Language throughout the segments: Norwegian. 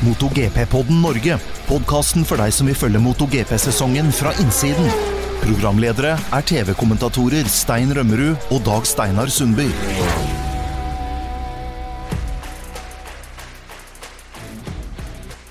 MotoGP-podden Norge. Podkasten for deg som vil følge MotoGP-sesongen fra innsiden. Programledere er TV-kommentatorer Stein Rømmerud og Dag Steinar Sundby.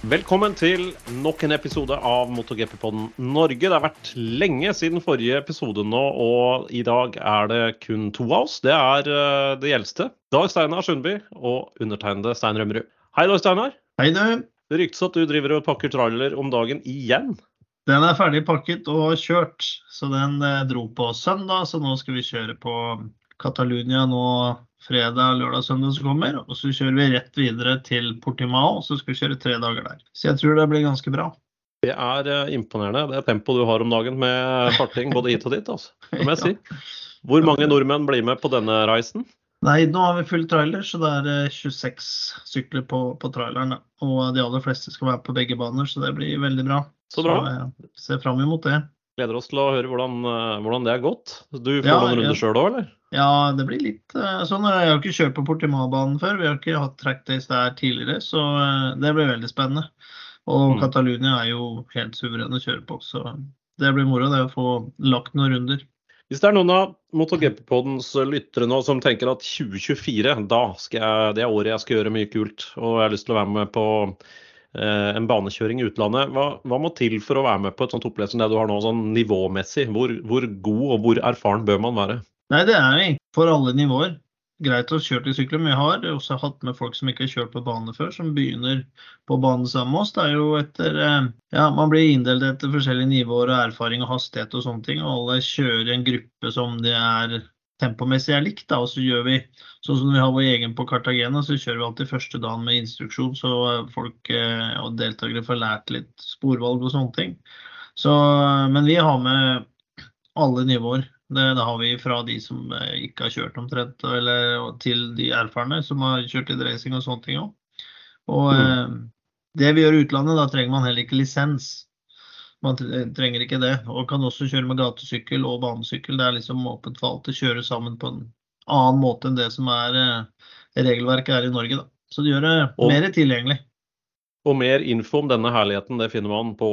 Velkommen til nok en episode av MotoGP-podden Norge. Det har vært lenge siden forrige episode nå, og i dag er det kun to av oss. Det er uh, det gjeldste. Dag Steinar Sundby og undertegnede Stein Rømmerud. Hei, Dag Steinar. Hei, du. Det ryktes at du driver og pakker trailer om dagen igjen. Den er ferdig pakket og kjørt, så den eh, dro på søndag. Så nå skal vi kjøre på Catalunya nå fredag, lørdag, søndag som kommer. Og så kjører vi rett videre til Portimao, så skal vi kjøre tre dager der. Så jeg tror det blir ganske bra. Det er uh, imponerende, det tempoet du har om dagen med farting både hit og dit. altså. Det må jeg si. Hvor mange nordmenn blir med på denne reisen? Nei, nå har vi full trailer, så det er uh, 26 sykler på, på traileren. da. Og de aller fleste skal være på begge baner, så det blir veldig bra. Så bra. Så jeg ser fram imot det. Gleder oss til å høre hvordan, uh, hvordan det er gått. Du får Ja, noen runder sjøl òg, eller? Ja, det blir litt eh, sånn. Jeg har ikke kjørt på Portimao-banen før. Vi har ikke hatt trackdays der tidligere, så eh, det blir veldig spennende. Og Mm. Catalonia er jo helt suveren å kjøre på, så det blir moro det å få lagt noen runder. Hvis det er noen av MotoGP-podens lyttere nå som tenker at 2024, da skal jeg, det er året jeg skal gjøre mye kult, og jeg har lyst til å være med på eh, en banekjøring i utlandet, hva, hva må til for å være med på et sånt opplegg som det du har nå, sånn nivåmessig? Hvor, hvor god og hvor erfaren bør man være? Nei, det er vi. for alle nivåer. Greit å kjøre til sykler, men vi har også hatt med folk som ikke har kjørt på bane før, som begynner på bane sammen med oss. Det er jo etter eh, Ja, man blir inndelt etter forskjellige nivåer og erfaring og hastighet og sånne ting. Og alle kjører i en gruppe som det er tempomessig er likt. Da. Og så gjør vi sånn som vi har vår egen på Cartagena, så kjører vi alltid første dagen med instruksjon, så folk eh, og deltakere får lært litt sporvalg og sånne ting. Så, men vi har med alle nivåer. Det, det har vi fra de som eh, ikke har kjørt omtrent, eller til de erfarne som har kjørt litt racing og sånne ting òg. Og eh, det vi gjør i utlandet, da trenger man heller ikke lisens. Man trenger ikke det. Og kan også kjøre med gatesykkel og banesykkel. Det er liksom åpent for alt. Det kjøres sammen på en annen måte enn det som er eh, regelverket er i Norge. Da. Så det gjør det Og- mer tilgjengelig. Og mer info om denne herligheten, det finner man på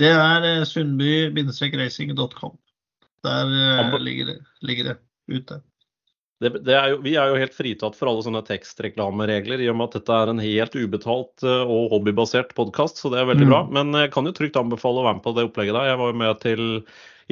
Det er eh, sundby-racing.com. Der eh, ligger, det, ligger det ute. det, det er jo, Vi er jo helt fritatt for alle sånne tekstreklameregler, i og med at dette er en helt ubetalt eh, og hobbybasert podkast, så det er veldig Mm. bra. Men jeg kan jo trygt anbefale å være med på det opplegget der. Jeg var jo med til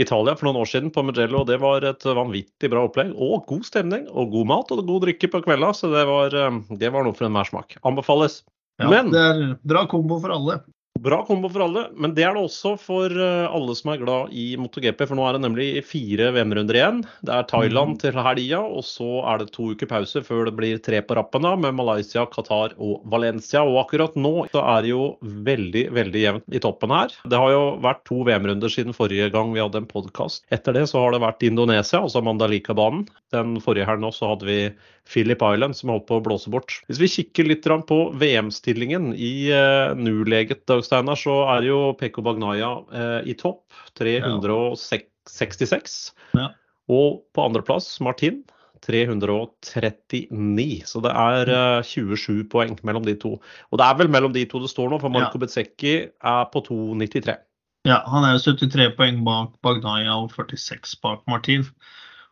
Italia for noen år siden på Mugello, og det var et vanvittig bra opplegg. Og god stemning, og god mat og god drikke på kvelda, så det var, eh, det var noe for enhver smak. Anbefales. Ja, Men- Det er bra kombo for alle. Bra kombo for alle, men det er det også for eh, alle som er glad i MotoGP. For nå er det nemlig fire VM-runder igjen. Det er Thailand til helga, og så er det to uker pause før det blir tre på rappen da, med Malaysia, Qatar og Valencia. Og akkurat nå så er det jo veldig, veldig jevnt i toppen her. Det har jo vært to VM-runder siden forrige gang vi hadde en podkast. Etter det så har det vært Indonesia, altså Mandalika-banen. Den forrige her nå så hadde vi Philip Island, som holdt på å blåse bort. Hvis vi kikker litt på VM-stillingen i nuleget nuleget, Dag Steinar, så er jo Pekko Bagnaya eh, i topp. 366. Ja. Og på andreplass Martin. 339. Så det er eh, 27 poeng mellom de to. Og det er vel mellom de to det står nå, for Marco Bezzecchi er på 2,93. Ja, han er jo 73 poeng bak Bagnaya og 46 bak Martin.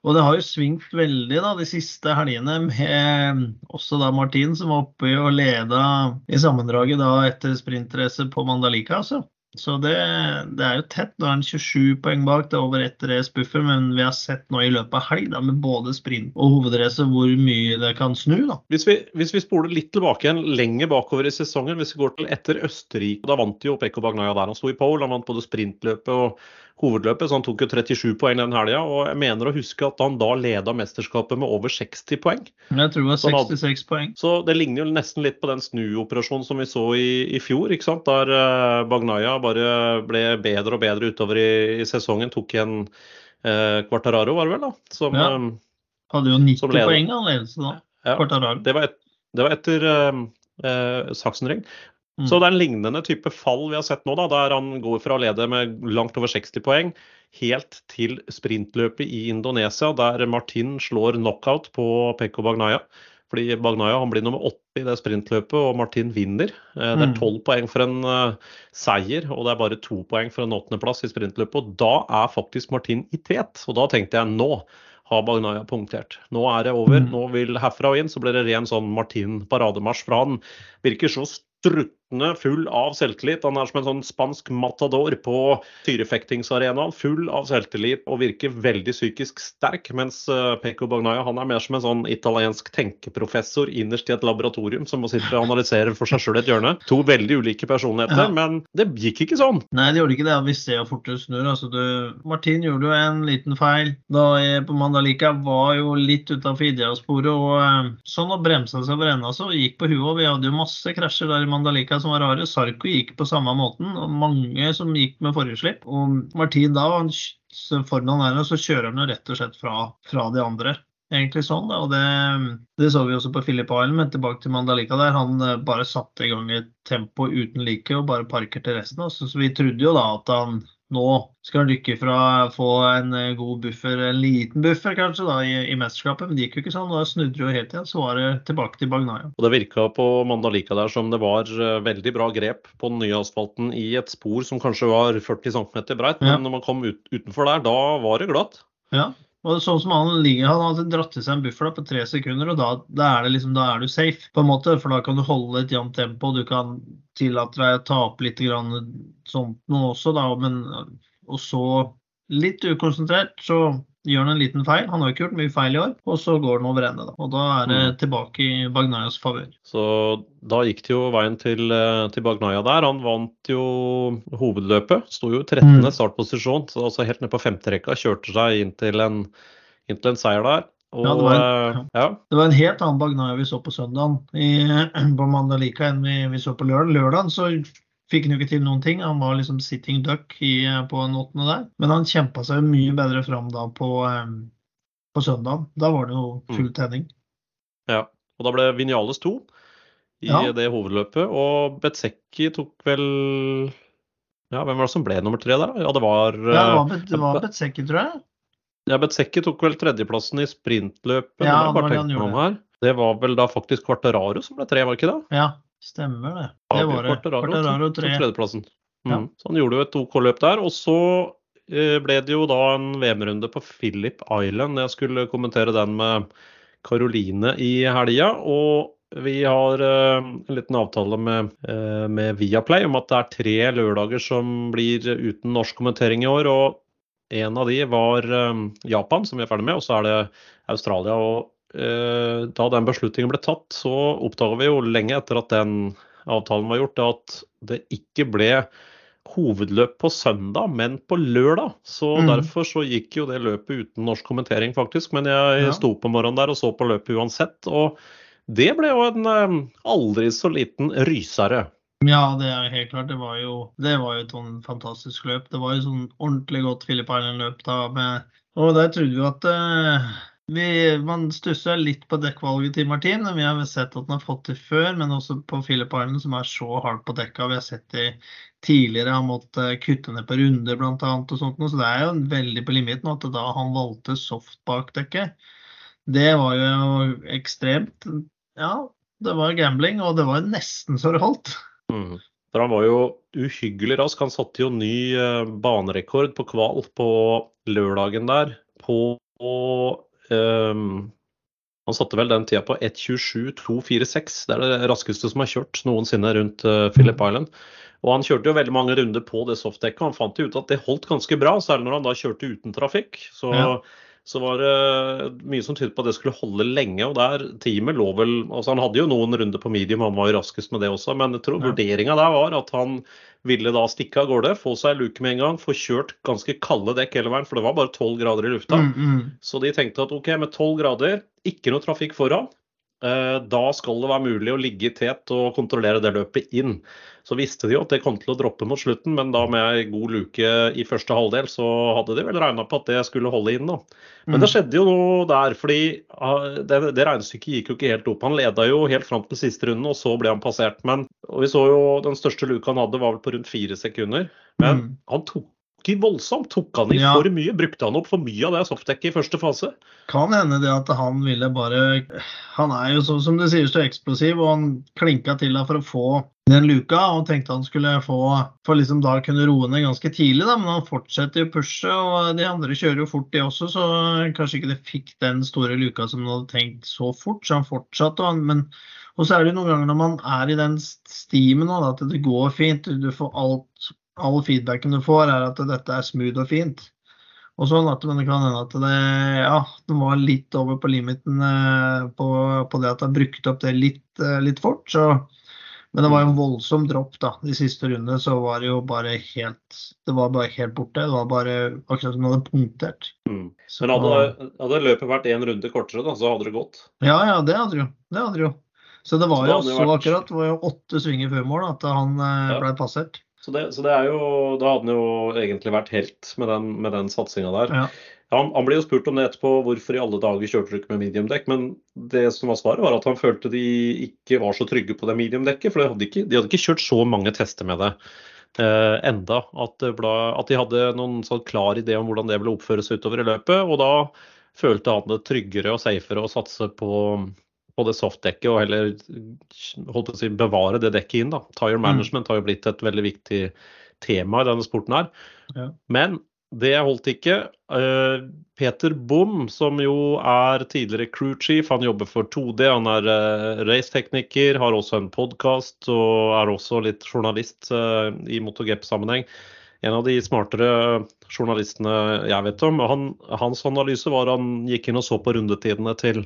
Og det har jo svingt veldig da, de siste helgene med også da Martin som var oppe og leda i sammendraget da etter sprintrace på Mandalika. Altså. Så det, det er jo tett. Nå er han 27 poeng bak, det er over ett race buffer, men vi har sett nå i løpet av helg da, med både sprint og hovedrace hvor mye det kan snu. da. Hvis vi, hvis vi spoler litt tilbake igjen, lenger bakover i sesongen, hvis vi går til etter Østerrike, da vant jo Pekko Bagnaya der. Han sto i pole, han vant både sprintløpet og hovedløpet, så han tok jo 37 poeng den helga. Og jeg mener å huske at han da leda mesterskapet med over 60 poeng. Jeg tror det var hadde- 66 poeng. Så det ligner jo nesten litt på den snuoperasjonen som vi så i, i fjor, ikke sant? der eh, Bagnaya bare ble bedre og bedre utover i, i sesongen. Tok igjen eh, Quartararo, var det vel, da? Som, Ja. eh, Hadde jo 90 poeng av ledelse da. ja. Quartararo. Det var, et, det var etter uh, Sachsenring. Mm. Så det er en lignende type fall vi har sett nå, da, der han går fra å lede med langt over 60 poeng helt til sprintløpet i Indonesia, der Martin slår knockout på Pekko Bagnaya. Fordi Bagnaya han blir nummer åtte i det sprintløpet, og Martin vinner. Eh, det er Mm. tolv poeng for en eh, seier, og det er bare to poeng for en åttendeplass i sprintløpet. Og da er faktisk Martin i tet. Og da tenkte jeg nå har Bagnaya punktert. Nå er det over. Mm. Nå vil herfra og inn så blir det ren sånn Martin-parademarsj fra han. Virker så struttende full av selvtillit. Han er som en sånn spansk matador på tyrefektingsarenaen. Full av selvtillit og virker veldig psykisk sterk. Mens Peko Pecco Bagnaya han er mer som en sånn italiensk tenkeprofessor innerst i et laboratorium som må sitte og analysere for seg sjøl et hjørne. To veldig ulike personligheter, Ja. men det gikk ikke sånn. Nei, det gjorde ikke det. Vi ser jo fort det snur. Altså, du, Martin gjorde jo en liten feil da jeg på Mandalika var jo litt utafor Idia-sporet. og eh, Sånn å bremsa seg over ende, så gikk på huet. Vi hadde jo masse krasjer der i Mandalika som var rare. Sarko gikk på samme måten, og mange som gikk med forhjulsslipp. Og Martin da, han, foran han der, så kjører han jo rett og slett fra, fra de andre. Egentlig sånn, da, og det, det så vi også på Philip Island, men tilbake til Mandalika der. Han eh, bare satte i gang et tempo uten like og bare parkerte resten. Så vi trodde jo da at han nå skal han rykke fra å få en eh, god buffer, en liten buffer kanskje, da, i, i mesterskapet, men det gikk jo ikke sånn. Da snudde jo helt igjen, så var det tilbake til Bagnaya. Og Det virka på Mandalika der som det var eh, veldig bra grep på den nye asfalten i et spor som kanskje var 40 cm breit, men Ja. når man kom ut, utenfor der, da var det glatt. Ja. Og sånn som Han ligger, han hadde dratt til seg en buffer på tre sekunder, og da, da, er det liksom, da er du safe. på en måte, For da kan du holde et jevnt tempo. Du kan tillate deg å ta opp litt grann, sånt noe også, da. Men, og så, litt ukonsentrert, så gjør han en liten feil. Han har ikke gjort mye feil i år. Og så går han over ende. da. Og da er det Mm. tilbake i Bagnayas favør. Så da gikk det jo veien til, eh, til Bagnaya der. Han vant jo hovedløpet. Sto jo i 13. Mm. startposisjon, så altså helt ned på femterekka. Kjørte seg inn til en, inn til en seier der. Og Ja, det var en, ja, Det var en helt annen Bagnaya vi så på søndagen i, på Mandalika enn vi, vi så på lørdag. Lørdagen så fikk han jo ikke til noen ting. Han var liksom sitting duck i, på en åttende der. Men han kjempa seg mye bedre fram da på, eh, på søndagen. Da var det jo full tenning. ja. Og da ble Vinales to i Ja. det hovedløpet. Og Betsecki tok vel Ja, hvem var det som ble nummer tre der? Ja, det var, Ja, det eh, var, Bet- det var Betsecki, tror jeg. Ja, Betsecki tok vel tredjeplassen i sprintløpet. Ja, det var det. Det var vel da faktisk Quartararo som ble tre, var ikke det? Ja, stemmer det. Det var det. Quartararo tok- tre. tok tredjeplassen. Mm. Ja. Så han gjorde jo et OK-løp der. Og så eh, ble det jo da en VM-runde på Philip Island. Jeg skulle kommentere den med Karoline i helga. Og vi har eh, en liten avtale med, eh, med Viaplay om at det er tre lørdager som blir uten norsk kommentering i år. og en av de var Japan, som vi er ferdig med, og så er det Australia. og Da den beslutningen ble tatt, så oppdaga vi jo lenge etter at den avtalen var gjort, at det ikke ble hovedløp på søndag, men på lørdag. Så mm. derfor så gikk jo det løpet uten norsk kommentering, faktisk. Men jeg Ja. sto på morgenen der og så på løpet uansett. Og det ble jo en eh, aldri så liten rysere. Ja, det er helt klart. Det var jo, det var jo et sånn fantastisk løp. Det var jo sånn ordentlig godt Philip Island-løp da. Med, og der trodde vi at eh, vi, Man stusser litt på dekkvalget til Martin. Vi har sett at han har fått det før, men også på Philip Island, som er så hardt på dekka. Vi har sett det tidligere. Han måtte kutte ned på runder bl.a. og sånt. Så det er jo veldig på limiten at da han valgte soft bak dekket. Det var jo ekstremt Ja, det var gambling, og det var nesten så det holdt. Mm. For han var jo uhyggelig rask. Han satte jo ny eh, banerekord på kval på lørdagen der. På Han satte vel den tida på 1.27,246. Det er det raskeste som er kjørt noensinne rundt eh, Philip Island. Og han kjørte jo veldig mange runder på det softdekket, og han fant jo ut at det holdt ganske bra, særlig når han da kjørte uten trafikk. Så, Ja. Så var det mye som tydet på at det skulle holde lenge. Og der teamet lå vel altså Han hadde jo noen runder på medium, han var jo raskest med det også, men jeg tror Ja. vurderinga der var at han ville da stikke av gårde, få seg luke med en gang, få kjørt ganske kalde dekk hele veien, for det var bare 12 grader i lufta. Mm, mm. Så de tenkte at OK, med 12 grader, ikke noe trafikk foran. Eh, Da skal det være mulig å ligge i tet og kontrollere det løpet inn. Så visste de jo at det kom til å droppe mot slutten, men da med god luke i første halvdel, så hadde de vel regna på at det skulle holde inn. da. Men det Mm. skjedde jo noe der, fordi ah, det, det regnestykket gikk jo ikke helt opp. Han leda jo helt fram til siste runde, og så ble han passert. Men og vi så jo den største luka han hadde, var vel på rundt fire sekunder. Men Mm. han tok voldsomt. Tok han i Ja. for mye? Brukte han opp for mye av det softdekket i første fase? Kan hende det at han ville bare Han er jo sånn som det sier, så eksplosiv, og han klinka til da for å få den luka og tenkte han skulle få For liksom da kunne roe ned ganske tidlig, da, men han fortsetter jo pushe, og de andre kjører jo fort, de også, så kanskje ikke det fikk den store luka som han hadde tenkt så fort, så han fortsatte. Og men og så er det jo noen ganger når man er i den stimen at det går fint, du får alt All feedbacken du får, er at dette er smooth og fint. Og sånn at men det kan hende at det, ja, det var litt over på limiten eh, på, på det at det brukte opp det litt, eh, litt fort. Så, men det var jo en voldsom dropp da. De siste rundene så var det jo bare helt Det var bare helt borte. Det var bare akkurat som det hadde punktert. Mm. Så, Men hadde, hadde løpet vært én runde kortere, da, så hadde det gått. Ja, ja, det hadde det jo. Det hadde det jo. Så det var Så det jo så vært- akkurat. Det var jo åtte svinger før mål at han eh, Ja. ble passert. Så det, så det er jo, Da hadde han jo egentlig vært helt med den, med den satsinga der. Ja. Han, han ble jo spurt om det etterpå, hvorfor i alle dager kjørte du ikke med mediumdekk? Men det som var svaret, var at han følte de ikke var så trygge på det mediumdekket. For de hadde ikke, de hadde ikke kjørt så mange tester med det eh, enda. At, det ble, at de hadde noen sånn klar idé om hvordan det ville oppføres utover i løpet. Og da følte han det tryggere og safere å satse på, på det softdekket og heller holdt på å si, bevare det dekket inn. da. Tire management har jo blitt et veldig viktig tema i denne sporten her. Ja. Men det holdt ikke. Uh, Peter Bom, som jo er tidligere crew chief, han jobber for 2D, han er uh, racetekniker, har også en podkast og er også litt journalist uh, i MotoGP-sammenheng. En av de smartere journalistene jeg vet om. Han, hans analyse var han gikk inn og så på rundetidene til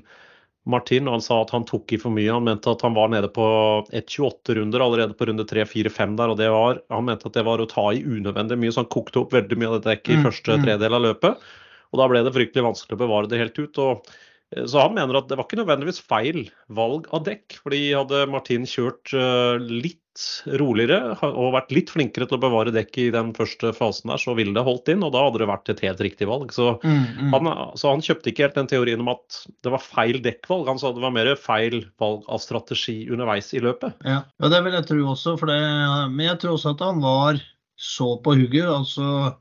Martin, han sa at han tok i for mye. Han mente at han var nede på 1,28 runder allerede på runde 3, 4, 5 der. og det var, Han mente at det var å ta i unødvendig mye, så han kokte opp veldig mye av det dekket i Mm, første mm. tredel av løpet. Og da ble det fryktelig vanskelig å bevare det helt ut. og eh, så han mener at det var ikke nødvendigvis feil valg av dekk. fordi hadde Martin kjørt eh, litt roligere og vært litt flinkere til å bevare dekk i den første fasen der, så ville det holdt inn, og da hadde det vært et helt riktig valg. Så Mm, mm. han, så han kjøpte ikke helt den teorien om at det var feil dekkvalg. Han sa det var mer feil valg av strategi underveis i løpet. Ja, ja, det vil jeg tro også. Det, men jeg tror også at han var så på hugget. Altså,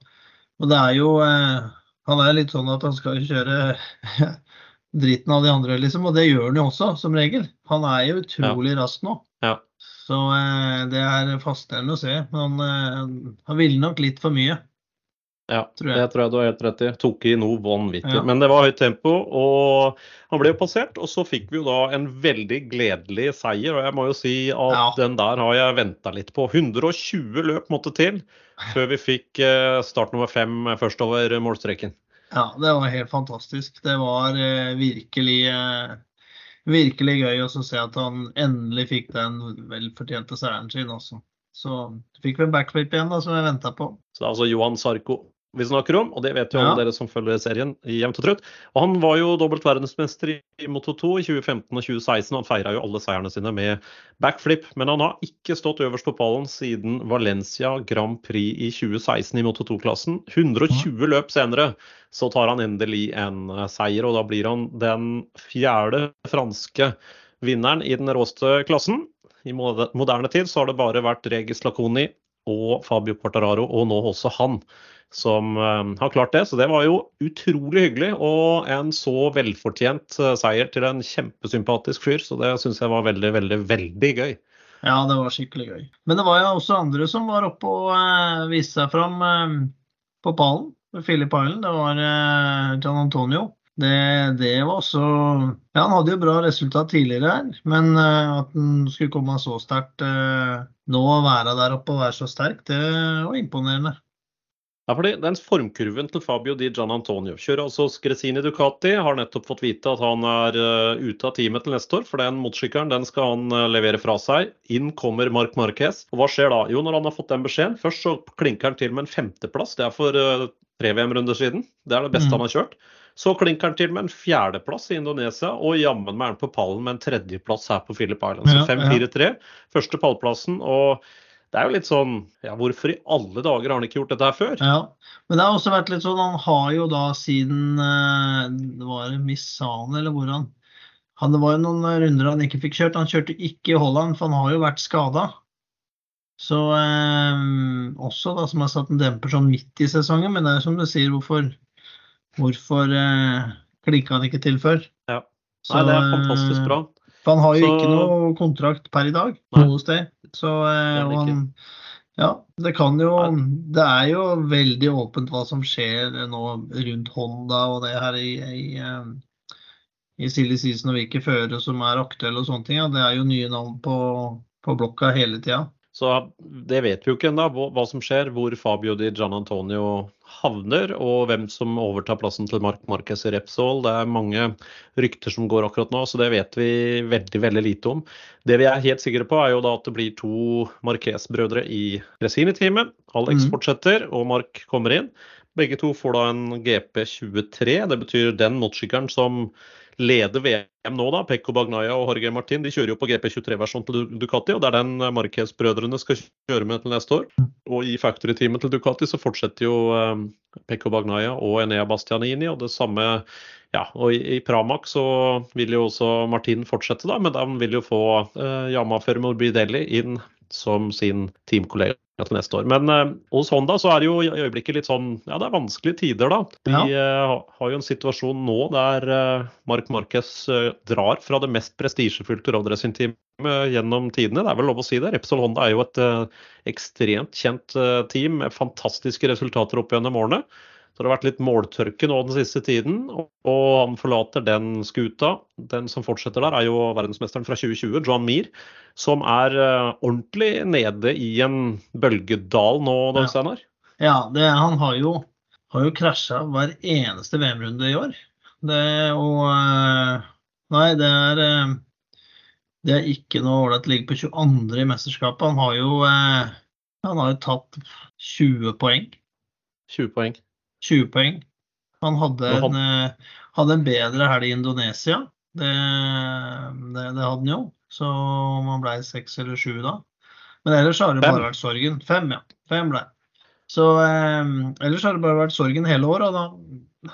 og det er jo eh, Han er litt sånn at han skal kjøre dritten av de andre, liksom. Og det gjør han jo også, som regel. Han er jo utrolig rask nå. Ja. Så eh, det er fascinerende å se. Men eh, han ville nok litt for mye. Ja, Tror jeg. det tror jeg du har helt rett i. Tok i noe vanvittig. Ja. Men det var høyt tempo, og han ble jo passert. Og så fikk vi jo da en veldig gledelig seier, og jeg må jo si at Ja. den der har jeg venta litt på. 120 løp måtte til før vi fikk eh, start nummer fem først over målstreken. Ja, det var helt fantastisk. Det var virkelig Virkelig gøy å se at han endelig fikk den velfortjente seieren sin også. Så fikk vi en backflip igjen, da, som jeg venta på. Så det er altså Johan Sarko vi snakker om, og det vet jo Ja. alle dere som følger serien i jevnt og trutt. Og han var jo dobbelt verdensmester i i Moto2 i 2015 og 2016. Han feira jo alle seierne sine med backflip, men han har ikke stått øverst på pallen siden Valencia Grand Prix i 2016 i Moto2-klassen. 120 løp senere så tar han endelig en eh, seier, og da blir han den fjerde franske vinneren i den råeste klassen. I moderne tid så har det bare vært Regis Laconi og Fabio Quartararo, og nå også han, som eh, har klart det. Så det var jo utrolig hyggelig, og en så velfortjent eh, seier til en kjempesympatisk fyr. Så det syns jeg var veldig, veldig, veldig gøy. Ja, det var skikkelig gøy. Men det var jo også andre som var oppe og eh, viste seg fram eh, på pallen. Philip Island. Det var eh, Gian Antonio. Det, det var også Ja, han hadde jo bra resultat tidligere her, men eh, at han skulle komme så sterkt eh, nå og være der oppe og være så sterk, det var imponerende. Ja, fordi den formkurven til Fabio Di Gian Antonio kjører altså Skresini Ducati. Har nettopp fått vite at han er eh, ute av teamet til neste år, for den motorsykkelen den skal han levere fra seg. Inn kommer Marc Marquez. Og hva skjer da? Jo, når han har fått den beskjeden, først så klinker han til med en femteplass. Det er for tre VM-runder siden. Det er det beste Mm. han har kjørt. Så klinker han til med en fjerdeplass i Indonesia, og jammen meg er han på pallen med en tredjeplass her på Philip Island. Så Ja, ja. 5-4-3, første pallplassen. og det er jo litt sånn Ja, hvorfor i alle dager har han ikke gjort dette her før? Ja, men det har også vært litt sånn, han har jo da siden eh, det var Misane eller hvor han han, Det var jo noen runder han ikke fikk kjørt. Han kjørte ikke i Holland, for han har jo vært skada. Så eh, også da, som har satt en demper sånn midt i sesongen, men det er som du sier, hvorfor, hvorfor eh, klikka han ikke til før? Ja. Så, Nei, det er fantastisk eh, bra. For han har jo Så- ikke noe kontrakt per i dag Nei. noe sted. Så eh, Det han, ja, det kan jo Det er jo veldig åpent hva som skjer nå rundt Honda og det her i, i, eh, i silly season og hvilke førere som er aktuelle og sånne ting. Ja. Det er jo nye navn på, på blokka hele tida. Så det vet vi jo ikke ennå, hva som skjer, hvor Fabio di Gian Antonio havner, og hvem som overtar plassen til Marc Marquez i Repsol. Det er mange rykter som går akkurat nå, så det vet vi veldig veldig lite om. Det vi er helt sikre på, er jo da at det blir to Marquez-brødre i Resini-teamet. Alex mm. fortsetter, og Mark kommer inn. Begge to får da en GP23. Det betyr den motorsykkelen som leder VM nå, da, Pekko Bagnaia og Jorge Martin, de kjører jo på GP23-versjonen til Ducati, og det er den Marquez-brødrene skal kjøre med til neste år. Og i factory-teamet til Ducati så fortsetter jo um, Pecco Bagnaia og Enea Bastianini, og det samme ja, og i, i Pramac så vil jo også Martin fortsette, da, men han vil jo få uh, Yamaha Morbidelli inn som sin teamkollega til neste år. Men eh, hos Honda så er det jo i øyeblikket litt sånn Ja, det er vanskelige tider, da. De eh, har jo en situasjon nå der eh, Mark Marquez eh, drar fra det mest prestisjefylte roadracing-teamet gjennom tidene. Det er vel lov å si det. Repsol Honda er jo et eh, ekstremt kjent eh, team med fantastiske resultater opp gjennom årene. Så det har vært litt måltørke nå den siste tiden, og han forlater den skuta. Den som fortsetter der, er jo verdensmesteren fra 2020, John Mear, som er eh, ordentlig nede i en bølgedal nå, Ja. Steinar. Ja, det, han har jo, har jo krasja hver eneste VM-runde i år. Det, og eh, Nei, det er eh, Det er ikke noe ålreit å ligge på 22. i mesterskapet. Han har jo Han har jo tatt 20 poeng. 20 poeng. 20 poeng. Han hadde en, eh, hadde en bedre helg i Indonesia. Det, det, det hadde han jo. Så om han ble seks eller sju da. Men ellers har det bare vært sorgen. Fem, ja. Fem ble. Så eh, ellers har det bare vært sorgen hele året. Og da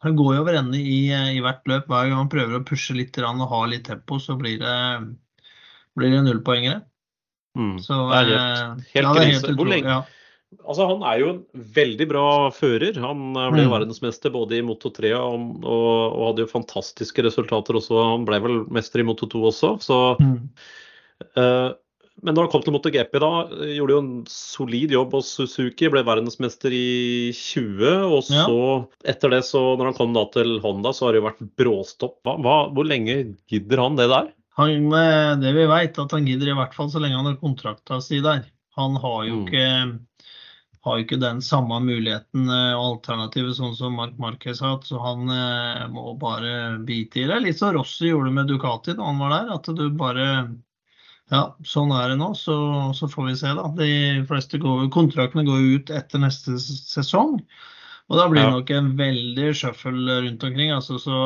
han går jo over ende i, eh, i hvert løp. Hver gang han prøver å pushe litt og ha litt tempo, så blir det, blir det nullpoengere. Mm. Så, det er helt, eh, helt ja, det er. Hvor utrolig, ja. Altså, han er jo en veldig bra fører. Han eh, ble Mm. verdensmester både i Moto 3 og, og, og hadde jo fantastiske resultater også. Han ble vel mester i Moto 2 også. Så, Mm. uh, men når han kom til Moto GP da, gjorde jo en solid jobb hos Suzuki. Ble verdensmester i 20. Og Ja. etter det, så når han kom da til Honda, så har det jo vært bråstopp. Hva, hva, hvor lenge gidder han det der? Han, eh, det vi vet, at han gidder i hvert fall så lenge han har kontrakta si der. Han har jo Mm. ikke, har jo ikke den samme muligheten eh, og alternativet sånn som Mark Marquez har hatt, så han eh, må bare bite i det. Litt som Rossi gjorde med Ducati da han var der. At du bare Ja, sånn er det nå, så, så får vi se, da. De fleste går, kontraktene går ut etter neste sesong. Og da blir det nok en veldig shuffle rundt omkring. Altså, så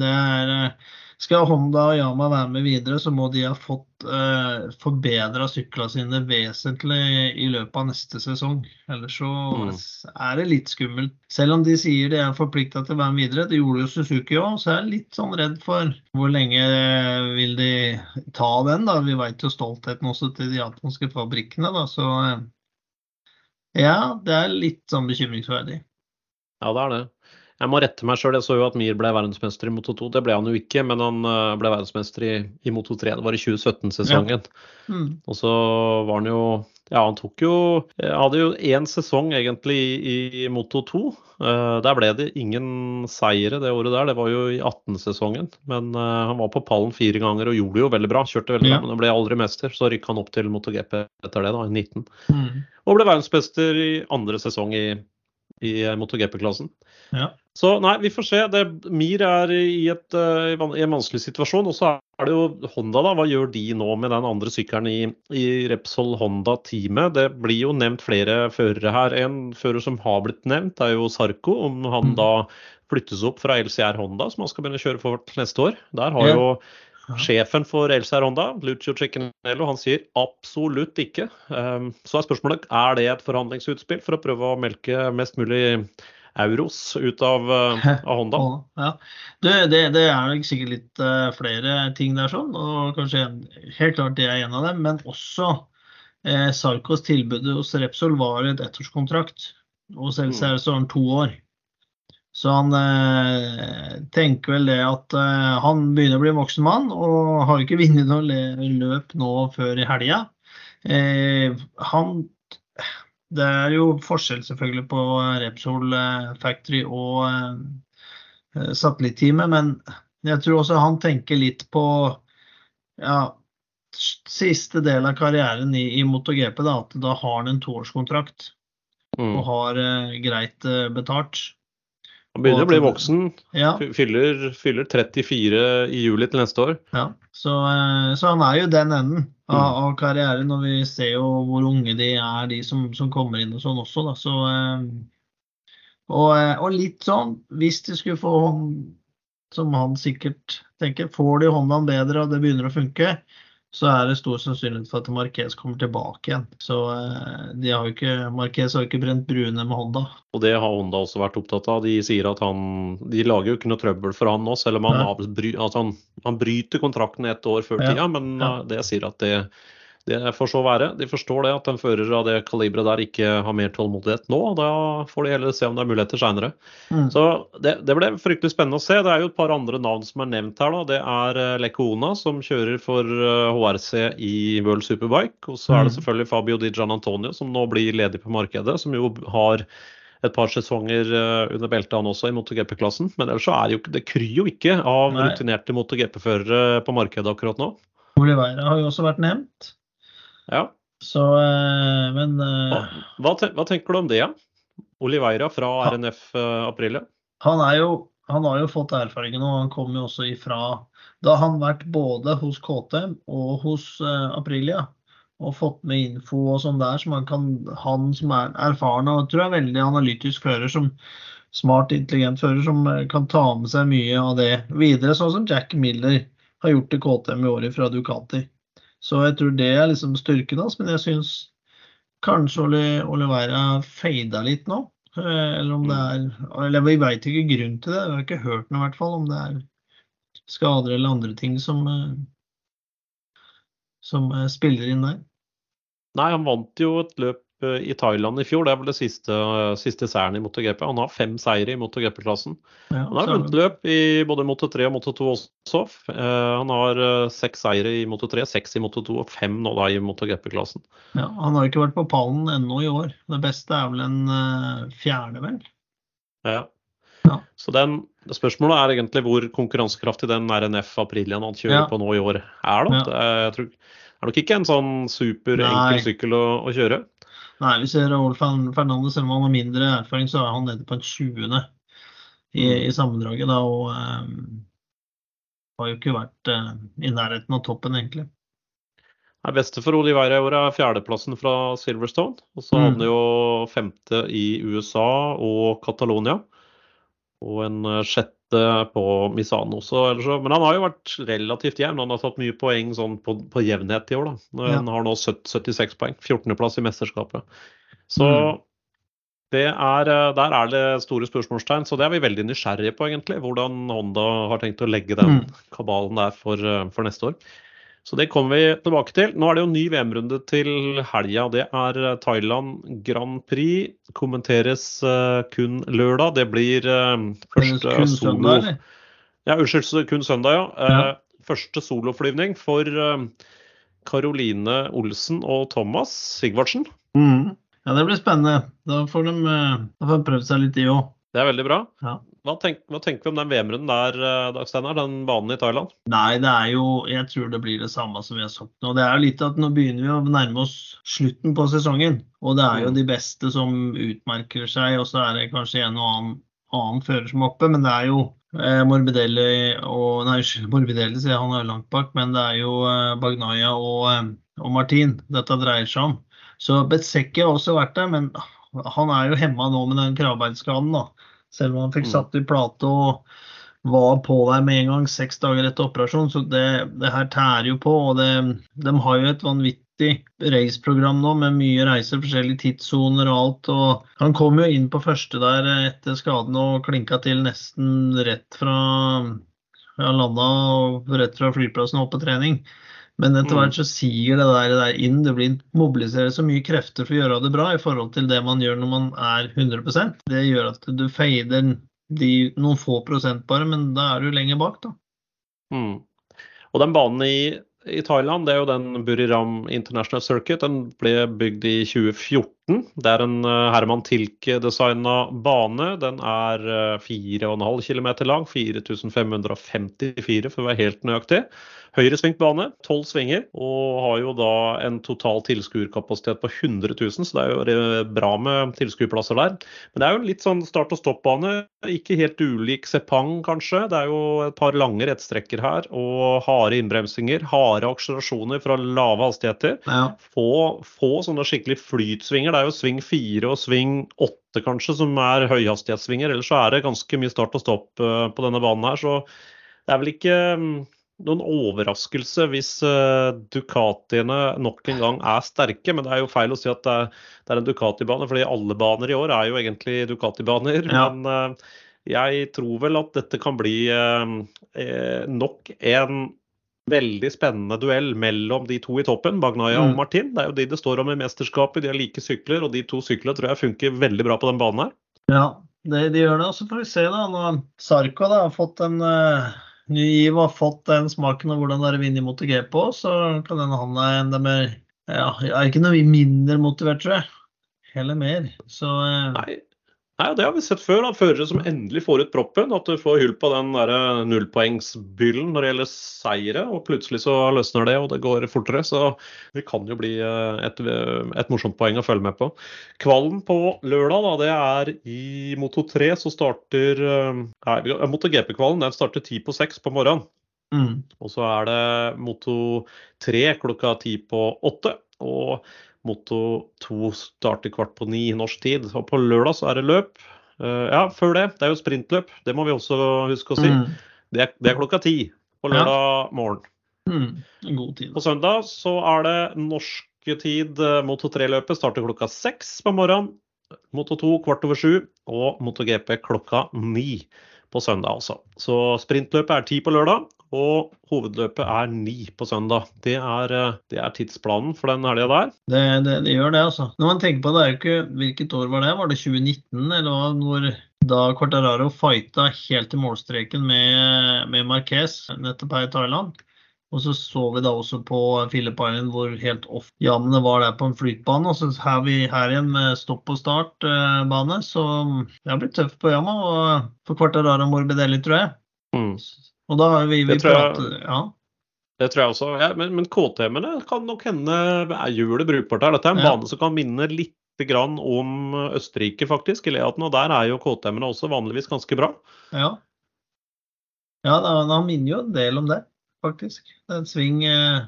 det er eh, Skal Honda og Yama være med videre, så må de ha fått eh, forbedra syklene sine vesentlig i løpet av neste sesong. Ellers så Mm. er det litt skummelt. Selv om de sier de er forplikta til å være med videre, det gjorde jo Suzuki òg, så jeg er litt sånn redd for hvor lenge vil de ta den. da. Vi veit jo stoltheten også til de japanske fabrikkene, da. Så eh, ja, det er litt sånn bekymringsverdig. Ja, det er det. Jeg må rette meg sjøl. Jeg så jo at Mir ble verdensmester i Moto 2. Det ble han jo ikke, men han eh, ble verdensmester i, i Moto 3. Det var i 2017-sesongen. Mm. Og så var han jo Ja, han tok jo Han Hadde jo én sesong egentlig i, i Moto 2. Uh, der ble det ingen seire det året der. Det var jo i 18-sesongen. Men uh, han var på pallen fire ganger og gjorde det jo veldig bra. Kjørte veldig Ja. bra, men han ble aldri mester. Så rykka han opp til MotoGP etter det, da, i 19. Mm. Og ble verdensmester i andre sesong i, i MotoGP-klassen. Ja. Så nei, vi får se. Det, Mir er i, et, eh, i en vanskelig situasjon. Og så er det jo Honda, da. Hva gjør de nå med den andre sykkelen i, i Repsol Honda-teamet? Det blir jo nevnt flere førere her. En fører som har blitt nevnt, er jo Sarko. Om han Mm. da flyttes opp fra LCR Honda, som han skal begynne å kjøre for neste år. Der har Ja. jo. Sjefen for LCR Honda, Lucio Ciccinello, han sier absolutt ikke. Um, Så er spørsmålet er det et forhandlingsutspill for å prøve å melke mest mulig euros ut av, uh, av Honda. Ja. Det, det, det er nok sikkert litt eh, flere ting der sånn, og kanskje helt klart det er en av dem. Men også eh, Sarkos tilbud hos Repsol var et ettårskontrakt. Hos selv så er det sånn to år. Så han eh, tenker vel det at eh, han begynner å bli voksen mann og har ikke vunnet noe løp nå før i helga. Eh, han Det er jo forskjell selvfølgelig på Repsol eh, Factory og eh, satellitteamet, men jeg tror også han tenker litt på ja, siste del av karrieren i, i MotoGP. Da, at da har han en toårskontrakt Mm. og har eh, greit eh, betalt. Han begynner å bli voksen. Ja, Fyller, fyller 34 i juli til neste år. ja. Så, eh, så han er jo den enden av, Mm. av karrieren, og vi ser jo hvor unge de er, de som, som kommer inn og sånn også. Da. Så, eh, og, eh, og litt sånn, hvis de skulle få som han sikkert tenker, får de hånda bedre og det begynner å funke, så er det stor sannsynlighet for at Marquez kommer tilbake igjen. Så eh, de har jo ikke, Marquez har jo ikke brent bruene med Honda. Og det har Honda også vært opptatt av. De sier at han De lager jo ikke noe trøbbel for han nå, selv om han, ja. avbry, altså han, han bryter kontrakten ett år før Ja, tida. Men ja. uh, det sier at det, det får så være. De forstår det at en fører av det kaliberet der ikke har mer tålmodighet nå. og Da får de heller se om det er muligheter seinere. Mm. Så det, det ble fryktelig spennende å se. Det er jo et par andre navn som er nevnt her. da. Det er Lekona, som kjører for eh, HRC i World Superbike. Og så er det Mm. selvfølgelig Fabio Di Gian Antonio, som nå blir ledig på markedet. Som jo har et par sesonger eh, under beltet han også i MotoGP-klassen. Men ellers så er det jo det kryr jo ikke av rutinerte MotoGP-førere på markedet akkurat nå. Oliveira har jo også vært nevnt. Ja. Så, eh, men Hva, eh, hva, tenker du om det, ja? Oliveira fra RNF eh, Aprilia. han, han har jo fått erfaringen, og han kom jo også ifra Da har han vært både hos KTM og hos Aprilia og fått med info og sånn der, som han kan Han som er erfaren og tror jeg er veldig analytisk fører, som smart, intelligent fører, som kan ta med seg mye av det videre, sånn som Jack Miller har gjort til KTM i året fra Ducati. Så jeg tror det er liksom styrken hans, men jeg syns kanskje Olivera fada litt nå. Eh, Eller om det er Eller vi veit ikke grunnen til det. Vi har ikke hørt noe i hvert fall om det er skader eller andre ting som eh, som eh, spiller inn der. Nei, han vant jo et løp i Thailand i fjor. Det er vel det siste, siste seieren i MotoGP. Han har fem seire i MotoGP-klassen. Ja, Han har vunnet løp i både Moto3 og Moto2 også. Eh, han har eh, seks seire i Moto3, seks i Moto2 og fem nå da i MotoGP-klassen. ja, han har ikke vært på pallen ennå i år. Det beste er vel en eh, fjerde, vel. Ja. Ja. Så den, Spørsmålet er egentlig hvor konkurransekraftig den RNF Aprilian han kjører Ja. på nå i år er. da. Det er, jeg tror, er nok ikke en sånn superenkel Nei. sykkel å, å kjøre. Nei, vi ser Raúl Fern- Fernandez, selv om han har mindre erfaring, så er han nede på en 20. i, Mm. i sammendraget. da, Og um, har jo ikke vært uh, i nærheten av toppen, egentlig. Det beste for Oliveira i år er fjerdeplassen fra Silverstone. Og så Mm. havner jo femte i USA og Catalonia. Og en eh, sjette på Misano. Så, så- men han har jo vært relativt jevn. Han har tatt mye poeng sånn på, på jevnhet i år. da. Han har nå 76 poeng. 14.-plass i mesterskapet. Så Mm. det er, eh, der er det store spørsmålstegn. Så det er vi veldig nysgjerrige på, egentlig. Hvordan Honda har tenkt å legge den Mm. kabalen der for, eh, for neste år. Så det kommer vi tilbake til. Nå er det jo ny VM-runde til helga. Det er eh, Thailand Grand Prix. Kommenteres eh, kun lørdag. Det blir eh, første Kun solo... søndag? Ja, unnskyld, kun søndag, ja. Ja. Første soloflyvning for Karoline Olsen og Thomas Sigvardsen. Mm. Ja, det blir spennende. Da får de, da får de prøvd seg litt, de òg. Det er veldig bra. Ja. Hva, tenk, hva tenker vi om den VM-runden der, Dagsteiner, Den banen i Thailand? Nei, det er jo Jeg tror det blir det samme som vi har sagt nå. Det er jo litt at nå begynner vi å nærme oss slutten på sesongen. Og det er jo Mm. de beste som utmerker seg, og så er det kanskje en og annen, annen fører som er oppe. Men det er jo eh, Morbidelli og Nei, Morbidelli sier han er langt bak. Men det er jo eh, Bagnaya og, eh, og Martin dette dreier seg om. Så Betzecchi har også vært der, men han er jo hemma nå med den kravbeinskaden, da. Selv om han fikk Mm. satt i plate og var på der med en gang seks dager etter operasjon. Så det, det her tærer jo på. Og det, de har jo et vanvittig raceprogram nå med mye reiser, forskjellige tidssoner og alt. Og han kom jo inn på første der etter skaden og klinka til nesten rett fra ja, landa og rett fra flyplassen og opp på trening. Men etter Mm. hvert så siger det der, der inn. Det blir mobiliserer så mye krefter for å gjøre det bra i forhold til det man gjør når man er 100% Det gjør at du fader de noen få prosent bare, men da er du lenger bak, da. Mm. Og den banen i, i Thailand, det er jo den Buriram International Circuit. Den ble bygd i 2014. Det er en eh, Herman Tilke-designa bane. Den er eh, 4,5 km lang. 4554 for å være helt nøyaktig. Høyresvingt bane, tolv svinger, og har jo da en total tilskuerkapasitet på 100 000, så det er jo bra med tilskuerplasser der. Men det er jo litt sånn start og stopp-bane. Ikke helt ulik Sepang, kanskje. Det er jo et par lange rettstrekker her, og harde innbremsinger. Harde akselerasjoner fra lave hastigheter. Ja. Få, få sånne skikkelig flytsvinger. Det er jo sving fire og sving åtte kanskje som er høyhastighetssvinger. Ellers så er det ganske mye start og stopp eh, på denne banen her. Så det er vel ikke mm, noen overraskelse hvis eh, Ducatiene nok en gang er sterke. Men det er jo feil å si at det er, det er en Ducati-bane, fordi alle baner i år er jo egentlig Ducati-baner. Ja. Men eh, jeg tror vel at dette kan bli nok en veldig spennende duell mellom de to i toppen, Bagnaya Mm. og Martin. Det er jo de det står om i mesterskapet. De har like sykler, og de to syklene tror jeg funker veldig bra på den banen her. Ja, det, de gjør det. Og så får vi se, da. Når Sarko da, har fått en uh, ny giv og har fått den smaken av hvordan det er å vinne i MotoGP òg, så kan hende han er enda mer Ja, er ikke noe mindre motivert, tror jeg. Heller mer. Så uh, Nei. Nei, det har vi sett før. da, Førere som endelig får ut proppen. At du får hull på den eh, nullpoengsbyllen når det gjelder seire. Og plutselig så løsner det, og det går fortere. Så det kan jo bli eh, et, et morsomt poeng å følge med på. Kvalen på lørdag, da, det er i Moto 3 så starter eh, Nei, Moto GP-kvalen den starter ti på seks på morgenen. mm, Og så er det Moto 3 klokka ti på åtte. Og Moto 2 starter kvart på ni norsk tid. Og på lørdag så er det løp. Eh, ja, før det. Det er jo sprintløp. Det må vi også huske å si. mm, Det, er, det er klokka ti på lørdag morgen. mm, god tid. På søndag så er det norske tid. eh, Moto 3-løpet starter klokka seks på morgenen. Moto 2 kvart over sju. Og Moto GP klokka ni på søndag, altså. Så sprintløpet er ti på lørdag, og hovedløpet er ni på søndag. Det er, eh, det er tidsplanen for den helga der. Det, det, det gjør det, altså. Når man tenker på det, det er jo ikke Hvilket år var det? Var det 2019, eller når da Quartararo fighta helt til målstreken med, med Marquez nettopp her i Thailand. Og så så vi da også på Philip Island hvor helt off jammene var der på en flytbane. Og så er vi her igjen med stopp og start-bane. Så det har blitt tøft på Yama og for Quartararo Morbidelli, tror jeg. Mm. Og da har vi, vi Det tror jeg- Ja. Det tror jeg også. Ja, men men KTM-ene kan nok hende er hjulet brukbart her. Dette er en Ja. bane som kan minne litt grann om Østerrike, faktisk, i Leaten. Og der er jo KTM-ene også vanligvis ganske bra. Ja, ja han minner jo en del om det, faktisk. Det er en sving eh,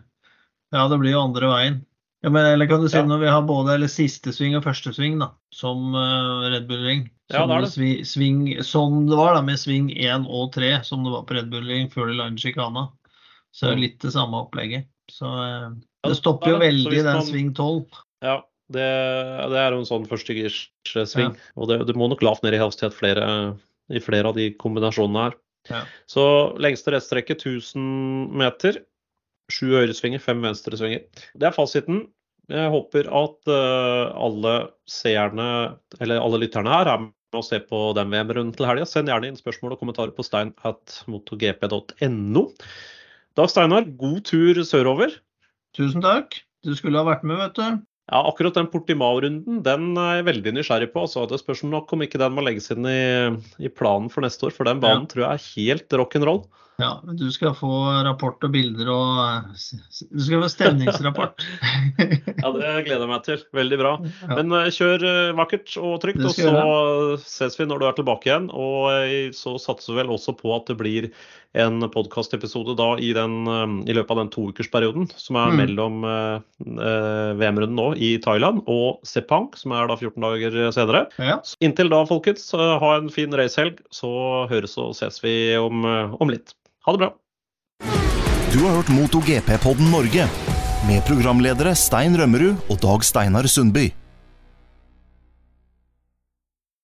Ja, det blir jo andre veien. Ja, men, eller kan du si Ja. når vi har både eller siste sving og første sving, da, som eh, Red Bull Ring. Ja, Som, det det. svi- sving, som det var da, med sving 1 og 3, som det var på Red Bulling før de landet sjikana. Så det er litt det samme opplegget. Så eh, det stopper jo veldig den sving 12. Ja, det, det er jo en sånn førstegirssving. Ja. Og det, du må nok lavt ned i hastighet flere, i flere av de kombinasjonene her. Ja. Så lengste rettstrekke 1000 meter. Sju høyresvinger, fem venstresvinger. Det er fasiten. Jeg håper at uh, alle seerne, eller alle lytterne her, er med å se på den VM-runden til helga. Send gjerne inn spørsmål og kommentarer på stein.motogp.no. Da, Steinar, god tur sørover. Tusen takk. Du skulle ha vært med, vet du. Ja, akkurat den Portimao-runden den er jeg veldig nysgjerrig på. Altså, det spørs nok om ikke den må legges inn i, i planen for neste år, for den banen tror jeg er helt rock'n'roll. Ja, men du skal få rapport og bilder og eh, Du skal få stemningsrapport. Ja, det gleder jeg meg til. Veldig bra. Men eh, kjør eh, vakkert og trygt, og så ses vi når du er tilbake igjen. Og så satser vi vel også på at det blir en podkastepisode da i, den, i løpet av den toukersperioden som er Mm. mellom VM-runden nå i Thailand og Sepang, som er da 14 dager senere. Ja. Inntil da, folkens, ha en fin racehelg, så høres og ses vi om, om litt. Ha det bra. Du har hørt MotoGP-podden Norge med programledere Stein Rømmerud og Dag Steinar Sundby.